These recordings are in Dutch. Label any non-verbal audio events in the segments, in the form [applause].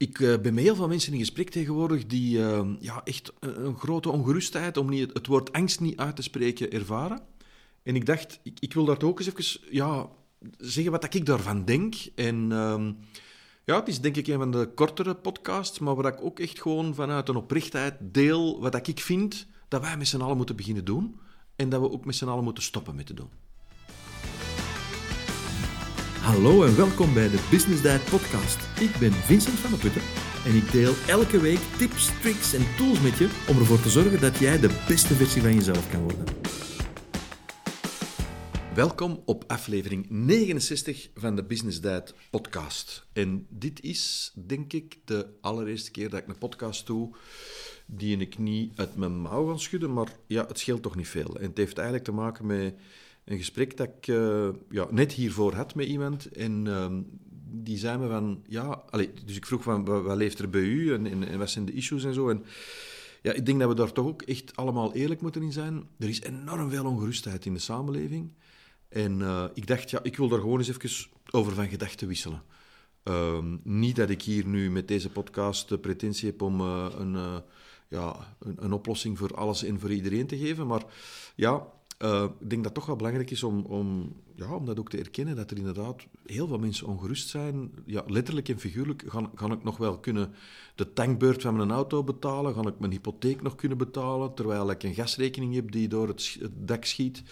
ik uh, ben met heel veel mensen in gesprek tegenwoordig die uh, ja, echt een, grote ongerustheid, om niet, het woord angst niet uit te spreken, ervaren. En ik dacht, ik, ik wil daar ook eens even ja, zeggen wat ik daarvan denk. En uh, ja, het is denk ik een van de kortere podcasts, maar waar ik ook echt gewoon vanuit een oprechtheid deel wat ik vind dat wij met z'n allen moeten beginnen doen. En dat we ook met z'n allen moeten stoppen met te doen. Hallo en welkom bij de Business Diet Podcast. Ik ben Vincent van der Putten en ik deel elke week tips, tricks en tools met je om ervoor te zorgen dat jij de beste versie van jezelf kan worden. Welkom op aflevering 69 van de Business Diet Podcast. En dit is, denk ik, de allereerste keer dat ik een podcast doe die ik niet uit mijn mouw ga schudden, maar ja, het scheelt toch niet veel. En het heeft eigenlijk te maken met een gesprek dat ik uh, ja, net hiervoor had met iemand. En uh, die zei me van, ja... Dus ik vroeg van, wat, leeft er bij u en, wat zijn de issues en zo. En ja, ik denk dat we daar toch ook echt allemaal eerlijk moeten in zijn. Er is enorm veel ongerustheid in de samenleving. En uh, ik dacht, ja, ik wil daar gewoon eens even over van gedachten wisselen. Ehm, niet dat ik hier nu met deze podcast de pretentie heb om uh, een, ja, een, een, oplossing voor alles en voor iedereen te geven. Maar ja, uh, ik denk dat het toch wel belangrijk is om, om, ja, om dat ook te erkennen, dat er inderdaad heel veel mensen ongerust zijn. Ja, letterlijk en figuurlijk gaan, gaan ik nog wel kunnen de tankbeurt van mijn auto betalen, ga ik mijn hypotheek nog kunnen betalen, terwijl ik een gasrekening heb die door het, het dak schiet.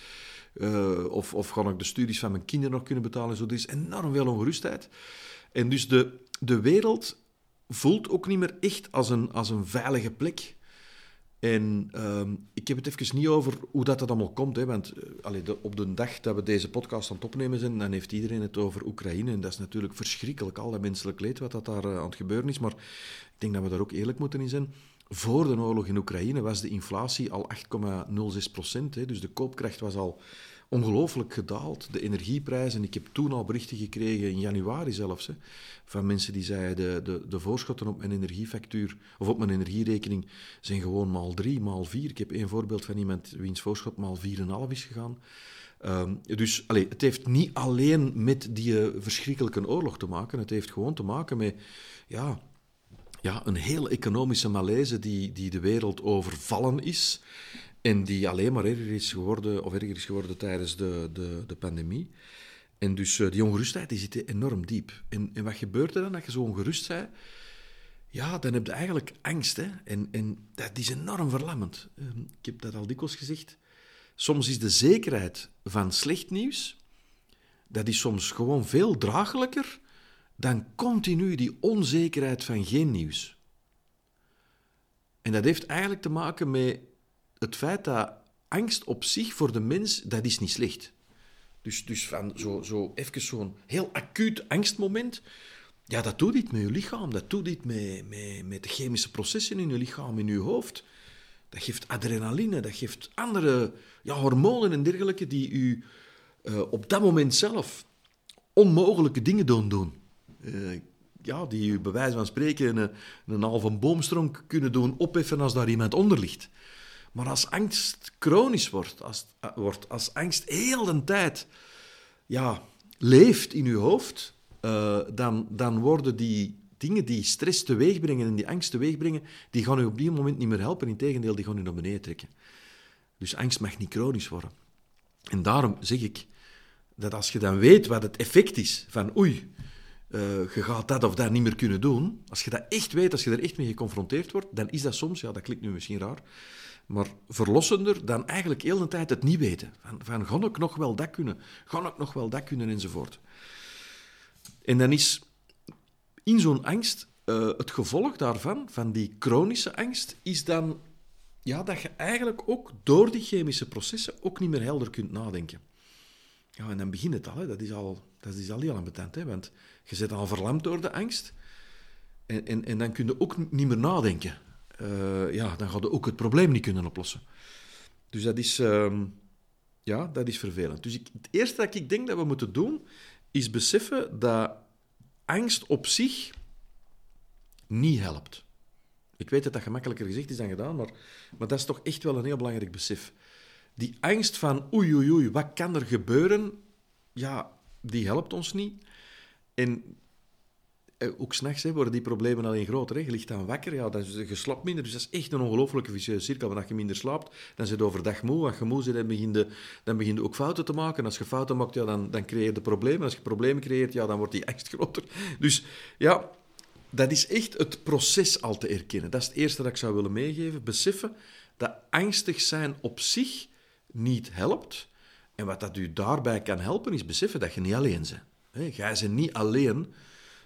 Uh, of, of ga ik de studies van mijn kinderen nog kunnen betalen. Zo, er is enorm veel ongerustheid. En dus de, de wereld voelt ook niet meer echt als een, als een veilige plek. En uh, ik heb het even niet over hoe dat, dat allemaal komt. Hè, want de, op de dag dat we deze podcast aan het opnemen zijn, dan heeft iedereen het over Oekraïne. En dat is natuurlijk verschrikkelijk, al dat menselijk leed wat dat daar uh, aan het gebeuren is. Maar ik denk dat we daar ook eerlijk moeten in zijn. Voor de oorlog in Oekraïne was de inflatie al 8,06 procent. Dus de koopkracht was al ongelooflijk gedaald. De energieprijzen, ik heb toen al berichten gekregen, in januari zelfs, hè, van mensen die zeiden de, de, voorschotten op mijn energiefactuur of op mijn energierekening zijn gewoon maal drie, maal vier. Ik heb één voorbeeld van iemand wiens voorschot maal vier en half is gegaan. Um, dus allez, het heeft niet alleen met die uh, verschrikkelijke oorlog te maken, het heeft gewoon te maken met ja, ja, een hele economische malaise die, die de wereld overvallen is. En die alleen maar erger is geworden, of erger is geworden tijdens de, de, de pandemie. En dus uh, die ongerustheid die zit enorm diep. En, en wat gebeurt er dan als je zo ongerust bent? Ja, dan heb je eigenlijk angst. Hè? En, en dat is enorm verlammend. Uh, ik heb dat al dikwijls gezegd. Soms is de zekerheid van slecht nieuws, dat is soms gewoon veel draaglijker dan continu die onzekerheid van geen nieuws. En dat heeft eigenlijk te maken met het feit dat angst op zich voor de mens, dat is niet slecht. Dus, dus van zo, zo even zo'n heel acuut angstmoment, ja, dat doet iets met je lichaam. Dat doet iets met, met, met de chemische processen in je lichaam, in je hoofd. Dat geeft adrenaline, dat geeft andere ja, hormonen en dergelijke die u uh, op dat moment zelf onmogelijke dingen doen doen. Uh, ja, die u bij wijze van spreken een, een halve boomstronk kunnen doen opheffen als daar iemand onder ligt. Maar als angst chronisch wordt, als, uh, wordt, als angst heel de tijd ja, leeft in uw hoofd, uh, dan, dan worden die dingen die stress teweeg brengen en die angst teweeg brengen, die gaan u op die moment niet meer helpen. Integendeel, die gaan u naar beneden trekken. Dus angst mag niet chronisch worden. En daarom zeg ik dat als je dan weet wat het effect is van oei, uh, je gaat dat of dat niet meer kunnen doen, als je dat echt weet, als je er echt mee geconfronteerd wordt, dan is dat soms, ja, dat klinkt nu misschien raar, maar verlossender dan eigenlijk heel de tijd het niet weten. Van, van ik nog wel dat kunnen? Ga ik nog wel dat kunnen? Enzovoort. En dan is in zo'n angst uh, het gevolg daarvan, van die chronische angst, is dan ja, dat je eigenlijk ook door die chemische processen ook niet meer helder kunt nadenken. Ja, en dan begint het al. Hè. Dat is al, dat is al heel ambetant, hè, want je zit al verlamd door de angst. En, en, en dan kun je ook niet meer nadenken uh, ja, dan gaat je ook het probleem niet kunnen oplossen. Dus dat is, uh, ja, dat is vervelend. Dus ik, het eerste dat ik denk dat we moeten doen, is beseffen dat angst op zich niet helpt. Ik weet dat dat gemakkelijker gezegd is dan gedaan, maar, maar dat is toch echt wel een heel belangrijk besef. Die angst van oei, oei, oei, wat kan er gebeuren? Ja, die helpt ons niet. En eh, ook s'nachts worden die problemen alleen groter. Hè. Je ligt dan wakker, ja, dan, je slaapt minder. Dus dat is echt een ongelooflijke vicieuze cirkel. Wanneer je minder slaapt, dan zit je overdag moe. Als je moe zit, dan begin je, dan begin je ook fouten te maken. En als je fouten maakt, ja, dan, dan creëer je problemen. Als je problemen creëert, ja, dan wordt die angst [laughs] groter. Dus ja, dat is echt het proces al te erkennen. Dat is het eerste dat ik zou willen meegeven. Beseffen dat angstig zijn op zich niet helpt. En wat dat u daarbij kan helpen, is beseffen dat je niet alleen bent. Jij bent niet alleen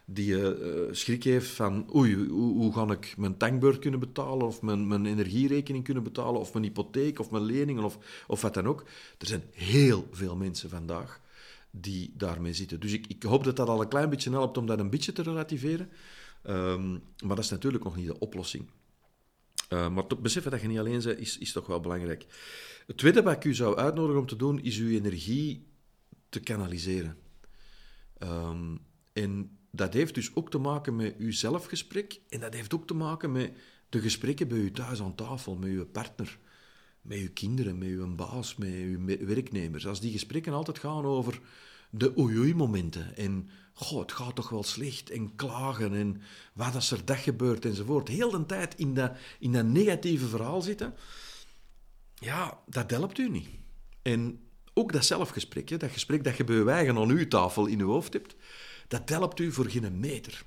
die uh, schrik heeft van oei, hoe, ga ik mijn tankbeurt kunnen betalen of mijn, mijn energierekening kunnen betalen of mijn hypotheek of mijn leningen of, of wat dan ook. Er zijn heel veel mensen vandaag die daarmee zitten. Dus ik, ik hoop dat dat al een klein beetje helpt om dat een beetje te relativeren. Um, maar dat is natuurlijk nog niet de oplossing. Uh, maar te beseffen dat je niet alleen bent, is, is toch wel belangrijk. Het tweede wat ik u zou uitnodigen om te doen, is uw energie te kanaliseren. Um, en dat heeft dus ook te maken met uw zelfgesprek en dat heeft ook te maken met de gesprekken bij u thuis aan tafel, met uw partner, met uw kinderen, met uw baas, met uw werknemers. Als die gesprekken altijd gaan over de oei-oei-momenten en goh, het gaat toch wel slecht en klagen en wat is er dag gebeurt enzovoort. Heel de tijd in dat, in dat negatieve verhaal zitten, ja, dat helpt u niet. En ook dat zelfgesprek, dat gesprek dat je bij eigen aan uw tafel in uw hoofd hebt, dat helpt u voor geen meter.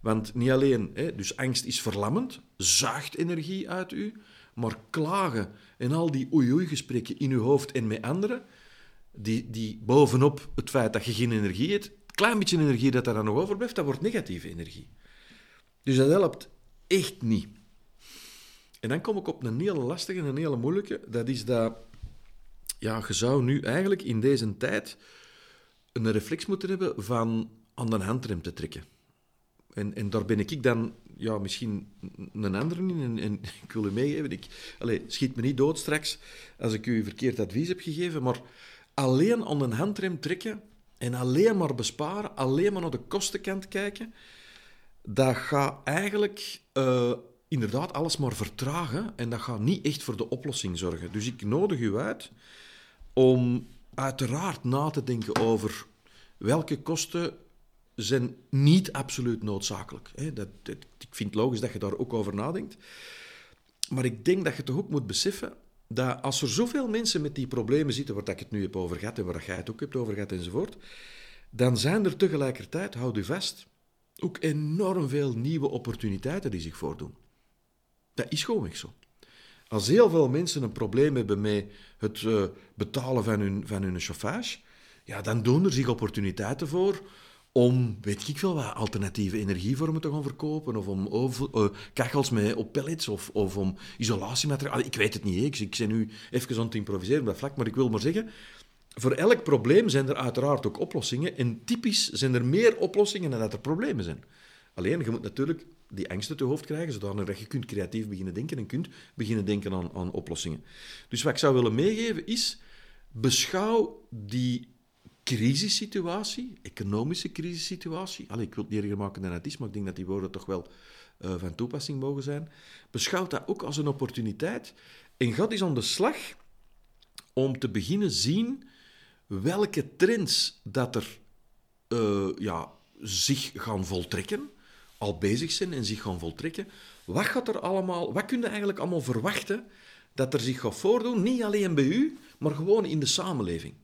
Want niet alleen, hè, dus angst is verlammend, zuigt energie uit u, maar klagen en al die oei-oei-gesprekken in uw hoofd en met anderen, die, die bovenop het feit dat je geen energie hebt, klein beetje energie dat daar dan nog overblijft, dat wordt negatieve energie. Dus dat helpt echt niet. En dan kom ik op een hele lastige en een hele moeilijke. Dat is dat, ja, je zou nu eigenlijk in deze tijd een reflex moeten hebben van aan de handrem te trekken. En, en daar ben ik dan ja, misschien een andere in. En, en [laughs] ik wil u meegeven, ik, allez, schiet me niet dood straks als ik u verkeerd advies heb gegeven, maar alleen aan de handrem trekken en alleen maar besparen, alleen maar naar de kostenkant kijken, dat gaat eigenlijk uh, inderdaad alles maar vertragen en dat gaat niet echt voor de oplossing zorgen. Dus ik nodig u uit om uiteraard na te denken over welke kosten zijn niet absoluut noodzakelijk. Dat, dat, ik vind het logisch dat je daar ook over nadenkt. Maar ik denk dat je toch ook moet beseffen dat als er zoveel mensen met die problemen zitten, waar ik het nu heb over gehad en waar jij het ook hebt over gehad enzovoort, dan zijn er tegelijkertijd, houd u vast, ook enorm veel nieuwe opportuniteiten die zich voordoen. Dat is gewoon zo. Als heel veel mensen een probleem hebben met het uh, betalen van hun, van hun chauffage, ja, dan doen er zich opportuniteiten voor om, weet ik veel wat, alternatieve energievormen te gaan verkopen, of om uh, kachels met, op pellets, of, of om isolatiemateriaal. Ik weet het niet, ik, ik ben nu even aan het improviseren op dat vlak, maar ik wil maar zeggen, voor elk probleem zijn er uiteraard ook oplossingen, en typisch zijn er meer oplossingen dan dat er problemen zijn. Alleen, je moet natuurlijk die angst uit je hoofd krijgen, zodat je kunt creatief beginnen denken en kunt beginnen denken aan, aan oplossingen. Dus wat ik zou willen meegeven is, beschouw die crisissituatie, economische crisissituatie, Allee, ik wil het niet maken dan het is, maar ik denk dat die woorden toch wel uh, van toepassing mogen zijn, beschouw dat ook als een opportuniteit en ga eens aan de slag om te beginnen zien welke trends dat er uh, ja, zich gaan voltrekken, al bezig zijn en zich gaan voltrekken. Wat gaat er allemaal, wat kun je eigenlijk allemaal verwachten dat er zich gaat voordoen, niet alleen bij u, maar gewoon in de samenleving?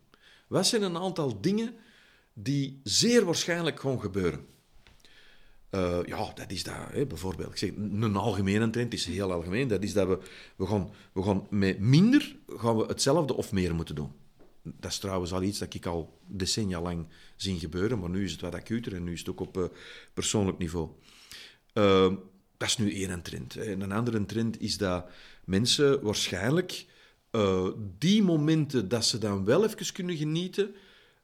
Wat zijn een aantal dingen die zeer waarschijnlijk gaan gebeuren? Uh, ja, dat is dat. Hè, bijvoorbeeld, ik zeg, een algemene trend is heel algemeen. Dat is dat we, we, gaan, we gaan met minder gaan we hetzelfde of meer moeten doen. Dat is trouwens al iets dat ik al decennia lang zie gebeuren, maar nu is het wat acuter en nu is het ook op uh, persoonlijk niveau. Uh, dat is nu één trend. En een andere trend is dat mensen waarschijnlijk uh, die momenten dat ze dan wel even kunnen genieten,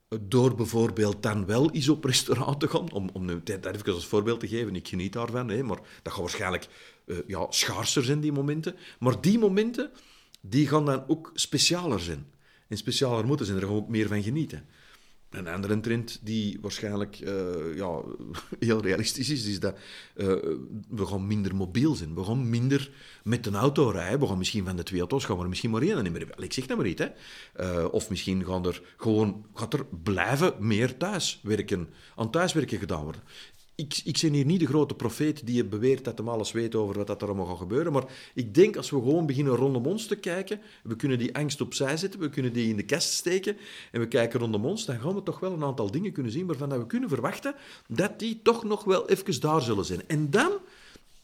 uh, door bijvoorbeeld dan wel eens op restaurant te gaan, om, om dat even als voorbeeld te geven, ik geniet daarvan, hè, maar dat gaat waarschijnlijk uh, ja, schaarser zijn, die momenten. Maar die momenten, die gaan dan ook specialer zijn. En specialer moeten zijn, er gaan we ook meer van genieten. Een andere trend die waarschijnlijk uh, ja, [laughs] heel realistisch is, is dat uh, we gaan minder mobiel zijn. We gaan minder met een auto rijden. We gaan misschien van de twee auto's gaan we er misschien maar één niet meer. Ik zeg dat maar niet. Hè. Uh, of misschien gaan er gewoon, gaat er blijven meer thuiswerken, aan thuiswerken gedaan worden. Ik, ik ben hier niet de grote profeet die beweert dat hem alles weet over wat dat er allemaal gaat gebeuren. Maar ik denk als we gewoon beginnen rondom ons te kijken, we kunnen die angst opzij zetten, we kunnen die in de kast steken en we kijken rondom ons, dan gaan we toch wel een aantal dingen kunnen zien waarvan we kunnen verwachten dat die toch nog wel even daar zullen zijn. En dan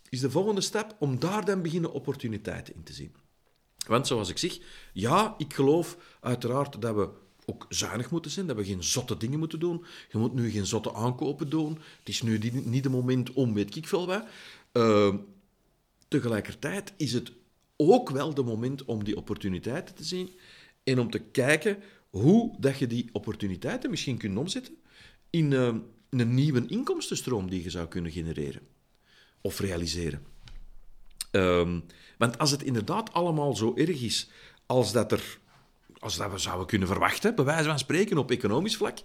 is de volgende stap om daar dan beginnen opportuniteiten in te zien. Want zoals ik zeg, ja, ik geloof uiteraard dat we ook zuinig moeten zijn, dat we geen zotte dingen moeten doen. Je moet nu geen zotte aankopen doen. Het is nu niet de moment om weet ik veel wat. Uh, tegelijkertijd is het ook wel de moment om die opportuniteiten te zien en om te kijken hoe dat je die opportuniteiten misschien kunt omzetten in uh, een nieuwe inkomstenstroom die je zou kunnen genereren of realiseren. Um, want als het inderdaad allemaal zo erg is als dat, er, als dat we zouden kunnen verwachten, bij wijze van spreken op economisch vlak,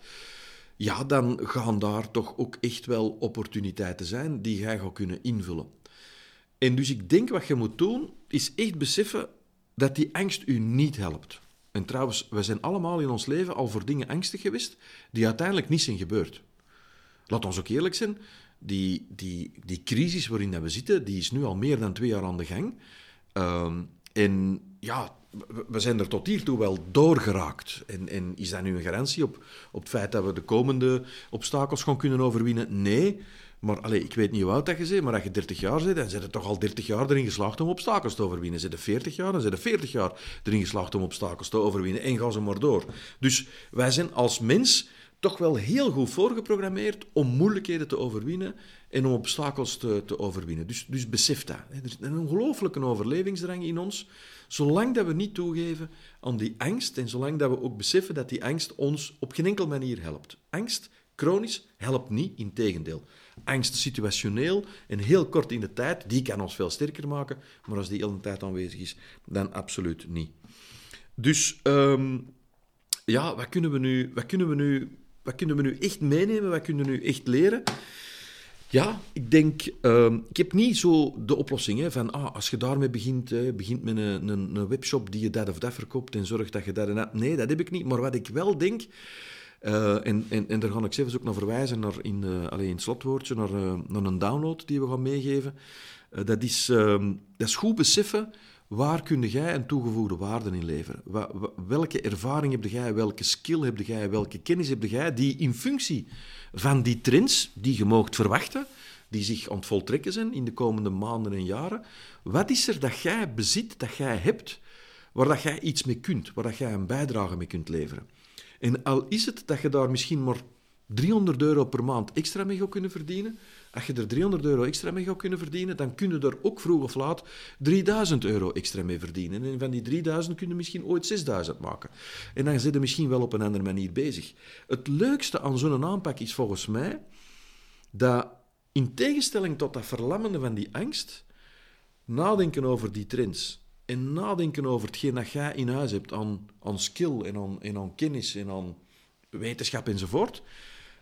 ja, dan gaan daar toch ook echt wel opportuniteiten zijn die jij gaat kunnen invullen. En dus ik denk wat je moet doen, is echt beseffen dat die angst u niet helpt. En trouwens, we zijn allemaal in ons leven al voor dingen angstig geweest die uiteindelijk niet zijn gebeurd. Laat ons ook eerlijk zijn, die, die, die crisis waarin we zitten, die is nu al meer dan twee jaar aan de gang. Ehm, en ja, we zijn er tot hiertoe wel doorgeraakt. En, en is dat nu een garantie op, op het feit dat we de komende obstakels gaan kunnen overwinnen? Nee. Maar allez, ik weet niet hoe oud dat je bent, maar als je 30 jaar bent, dan zijn je toch al 30 jaar erin geslaagd om obstakels te overwinnen. Zijn je 40 jaar, dan zijn je 40 jaar erin geslaagd om obstakels te overwinnen. En ga ze maar door. Dus wij zijn als mens toch wel heel goed voorgeprogrammeerd om moeilijkheden te overwinnen en om obstakels te, te overwinnen. Dus, dus besef dat. Er is een ongelooflijke overlevingsdrang in ons. Zolang dat we niet toegeven aan die angst en zolang dat we ook beseffen dat die angst ons op geen enkele manier helpt. Angst, chronisch, helpt niet, in tegendeel. Angst situationeel en heel kort in de tijd, die kan ons veel sterker maken, maar als die heel de tijd aanwezig is, dan absoluut niet. Dus um, ja, wat kunnen we nu, wat kunnen we nu wat kunnen we nu echt meenemen? Wat kunnen we nu echt leren? Ja, ik denk, uh, ik heb niet zo de oplossing hè, van ah, als je daarmee begint, begint met een, een, een, webshop die je dat of dat verkoopt en zorgt dat je dat en dat. Nee, dat heb ik niet. Maar wat ik wel denk, uh, en, en, en daar ga ik zelfs ook naar verwijzen, naar in, uh, alleen in het slotwoordje, naar, uh, naar een download die we gaan meegeven. dat, is, ehm, dat is goed beseffen Waar kun jij een toegevoegde waarde in leveren? Welke ervaring heb jij, welke skill heb jij, welke kennis heb jij die in functie van die trends die je moogt verwachten, die zich aan het voltrekken zijn in de komende maanden en jaren, wat is er dat jij bezit, dat jij hebt, waar dat jij iets mee kunt, waar dat jij een bijdrage mee kunt leveren? En al is het dat je daar misschien maar 300 euro per maand extra mee gaat kunnen verdienen, als je er 300 euro extra mee gaat kunnen verdienen, dan kun je er ook vroeg of laat 3000 euro extra mee verdienen. En van die 3000 kun je misschien ooit 6000 maken. En dan zit je misschien wel op een andere manier bezig. Het leukste aan zo'n aanpak is volgens mij dat, in tegenstelling tot dat verlammende van die angst, nadenken over die trends en nadenken over hetgeen dat jij in huis hebt aan, aan skill en aan, en aan kennis en aan wetenschap enzovoort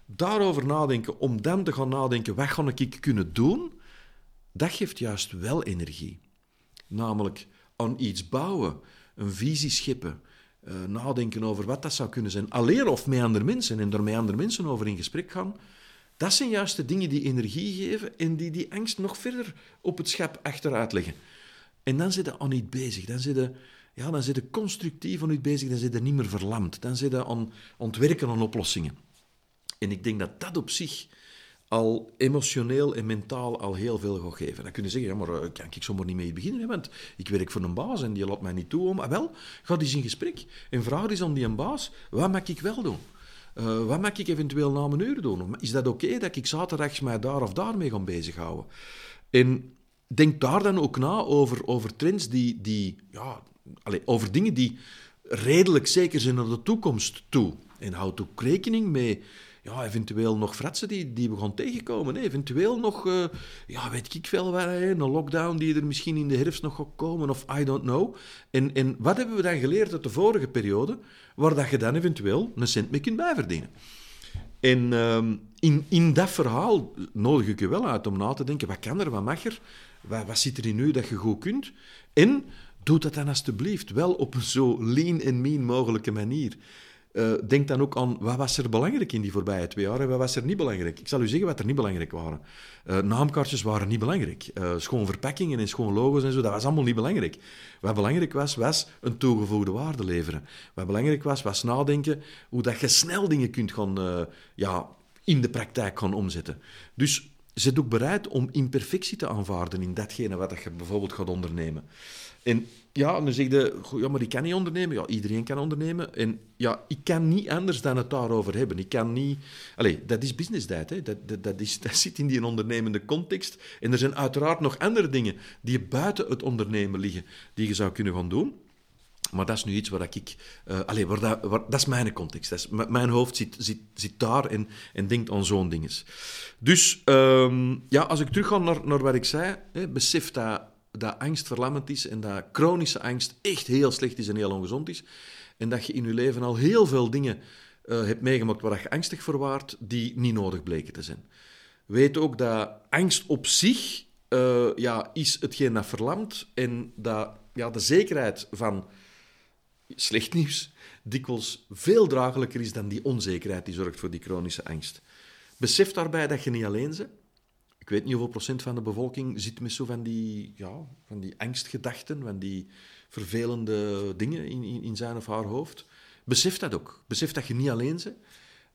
daarover nadenken, om dan te gaan nadenken, wat ga ik kunnen doen, dat geeft juist wel energie. Namelijk aan iets bouwen, een visie schippen, uh, nadenken over wat dat zou kunnen zijn. Alleen of met andere mensen en er met andere mensen over in gesprek gaan. Dat zijn juist de dingen die energie geven en die die angst nog verder op het schap achteruit leggen. En dan zit je aan iets bezig. Dan zit je, ja, dan zit constructief aan iets bezig. Dan zit je niet meer verlamd. Dan zit je aan, aan aan oplossingen. En ik denk dat dat op zich al emotioneel en mentaal al heel veel gaat geven. Dan kun je zeggen, ja, maar uh, kan ik zomaar niet mee beginnen, hè, want ik werk voor een baas en die laat mij niet toe om... Maar wel, ga eens in gesprek en vraag eens aan die baas, wat mag ik wel doen? Uh, wat mag ik eventueel na mijn uur doen? Is dat oké dat ik zaterdags mij daar of daar mee ga bezighouden? En denk daar dan ook na over, over trends die... die ja, allez, over dingen die redelijk zeker zijn naar de toekomst toe. En houd ook rekening mee ja, eventueel nog fratsen die, die we gaan tegenkomen. Eventueel nog, uh, ja, weet ik veel, waar, een lockdown die er misschien in de herfst nog gaat komen, of I don't know. En, en wat hebben we dan geleerd uit de vorige periode, waar dat je dan eventueel een cent mee kunt bijverdienen? En uh, in, in dat verhaal nodig ik je wel uit om na te denken, wat kan er, wat mag er, wat, wat zit er in u dat je goed kunt? En doe dat dan alsjeblieft wel op een zo lean en mean mogelijke manier. Uh, denk dan ook aan wat was er belangrijk in die voorbije twee jaar en wat was er niet belangrijk. Ik zal u zeggen wat er niet belangrijk waren. Uh, naamkaartjes waren niet belangrijk. Uh, schoon verpakkingen en schoon logo's en zo, dat was allemaal niet belangrijk. Wat belangrijk was, was een toegevoegde waarde leveren. Wat belangrijk was, was nadenken hoe dat je snel dingen kunt gaan, ja, in de praktijk gaan omzetten. Dus zit ook bereid om imperfectie te aanvaarden in datgene wat je bijvoorbeeld gaat ondernemen. En ja, dan zeg je, ja, maar ik kan niet ondernemen. Ja, iedereen kan ondernemen. En ja, ik kan niet anders dan het daarover hebben. Ik kan niet... Allee, dat is business hè. Dat, dat, dat, is, [laughs] dat zit in die ondernemende context. En er zijn uiteraard nog andere dingen die buiten het ondernemen liggen, die je zou kunnen gaan doen. Maar dat is nu iets waar ik... Uh, allez, waar dat, dat is mijn context. Dat is, mijn hoofd zit, zit, zit daar en, en denkt aan zo'n dingen. Dus um, ja, als ik terug ga naar, naar wat ik zei, hè, besef dat, dat angst verlammend is en dat chronische angst echt heel slecht is en heel ongezond is. En dat je in je leven al heel veel dingen uh, hebt meegemaakt waar je angstig voor waart, die niet nodig bleken te zijn. Weet ook dat angst op zich uh, ja, is hetgeen dat verlamt en dat ja, de zekerheid van slecht nieuws, dikwijls veel draaglijker is dan die onzekerheid die zorgt voor die chronische angst. Besef daarbij dat je niet alleen bent. Ik weet niet hoeveel procent van de bevolking zit met zo van die, ja, van die angstgedachten, van die vervelende dingen in, in, in zijn of haar hoofd. Besef dat ook. Besef dat je niet alleen bent.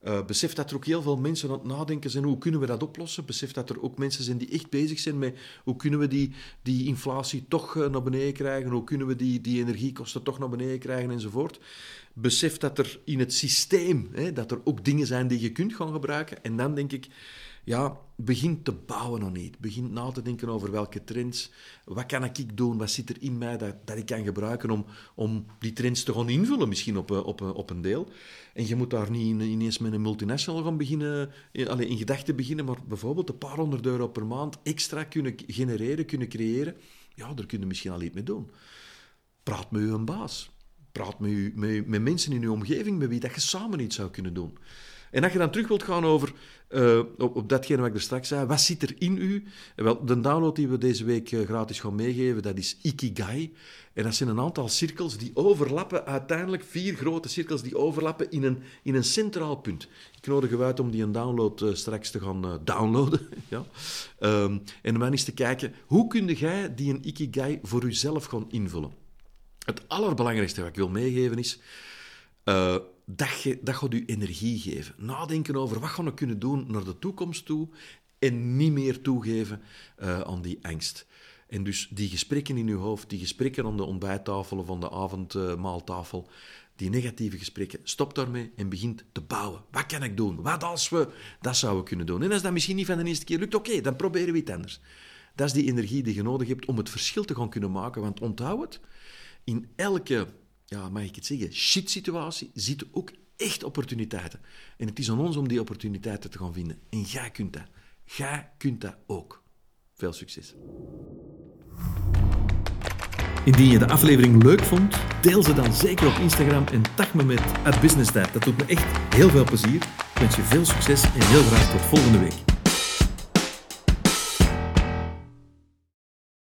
Uh, besef dat er ook heel veel mensen aan het nadenken zijn hoe kunnen we dat oplossen. Besef dat er ook mensen zijn die echt bezig zijn met hoe kunnen we die, die inflatie toch uh, naar beneden krijgen, hoe kunnen we die, die energiekosten toch naar beneden krijgen enzovoort. Besef dat er in het systeem, hè, dat er ook dingen zijn die je kunt gaan gebruiken. En dan denk ik, ja, begin te bouwen aan iets. Begin na te denken over welke trends, wat kan ik doen, wat zit er in mij dat, dat ik kan gebruiken om, om die trends te gaan invullen, misschien op, op, op een deel. En je moet daar niet ineens met een multinational gaan beginnen, in, allez, in gedachten beginnen, maar bijvoorbeeld een paar honderd euro per maand extra kunnen genereren, kunnen creëren. Ja, daar kun je misschien al iets mee doen. Praat met je baas. Praat met, met, met mensen in je omgeving met wie dat je samen iets zou kunnen doen. En als je dan terug wilt gaan over, uh, op, datgene wat ik er straks zei, wat zit er in u? Wel, de download die we deze week uh, gratis gaan meegeven, dat is Ikigai. En dat zijn een aantal cirkels die overlappen, uiteindelijk vier grote cirkels die overlappen in een, in een centraal punt. Ik nodig u uit om die een download uh, straks te gaan downloaden. [laughs] ja. Um, en dan eens te kijken, hoe kun jij die een Ikigai voor uzelf gaan invullen? Het allerbelangrijkste wat ik wil meegeven is dat, dat gaat je energie geven. Nadenken over wat gaan we kunnen doen naar de toekomst toe en niet meer toegeven uh, aan die angst. En dus die gesprekken in je hoofd, die gesprekken aan de ontbijttafel of aan de avondmaaltafel, die negatieve gesprekken, stop daarmee en begint te bouwen. Wat kan ik doen? Wat als we dat zouden kunnen doen? En als dat misschien niet van de eerste keer lukt, oké, dan proberen we iets anders. Dat is die energie die je nodig hebt om het verschil te gaan kunnen maken. Want onthoud het, in elke ja, mag ik het zeggen, shit-situatie zitten ook echt opportuniteiten. En het is aan ons om die opportuniteiten te gaan vinden. En jij kunt dat. Jij kunt dat ook. Veel succes. Indien je de aflevering leuk vond, deel ze dan zeker op Instagram en tag me met @businessdad. Dat doet me echt heel veel plezier. Ik wens je veel succes en heel graag tot volgende week.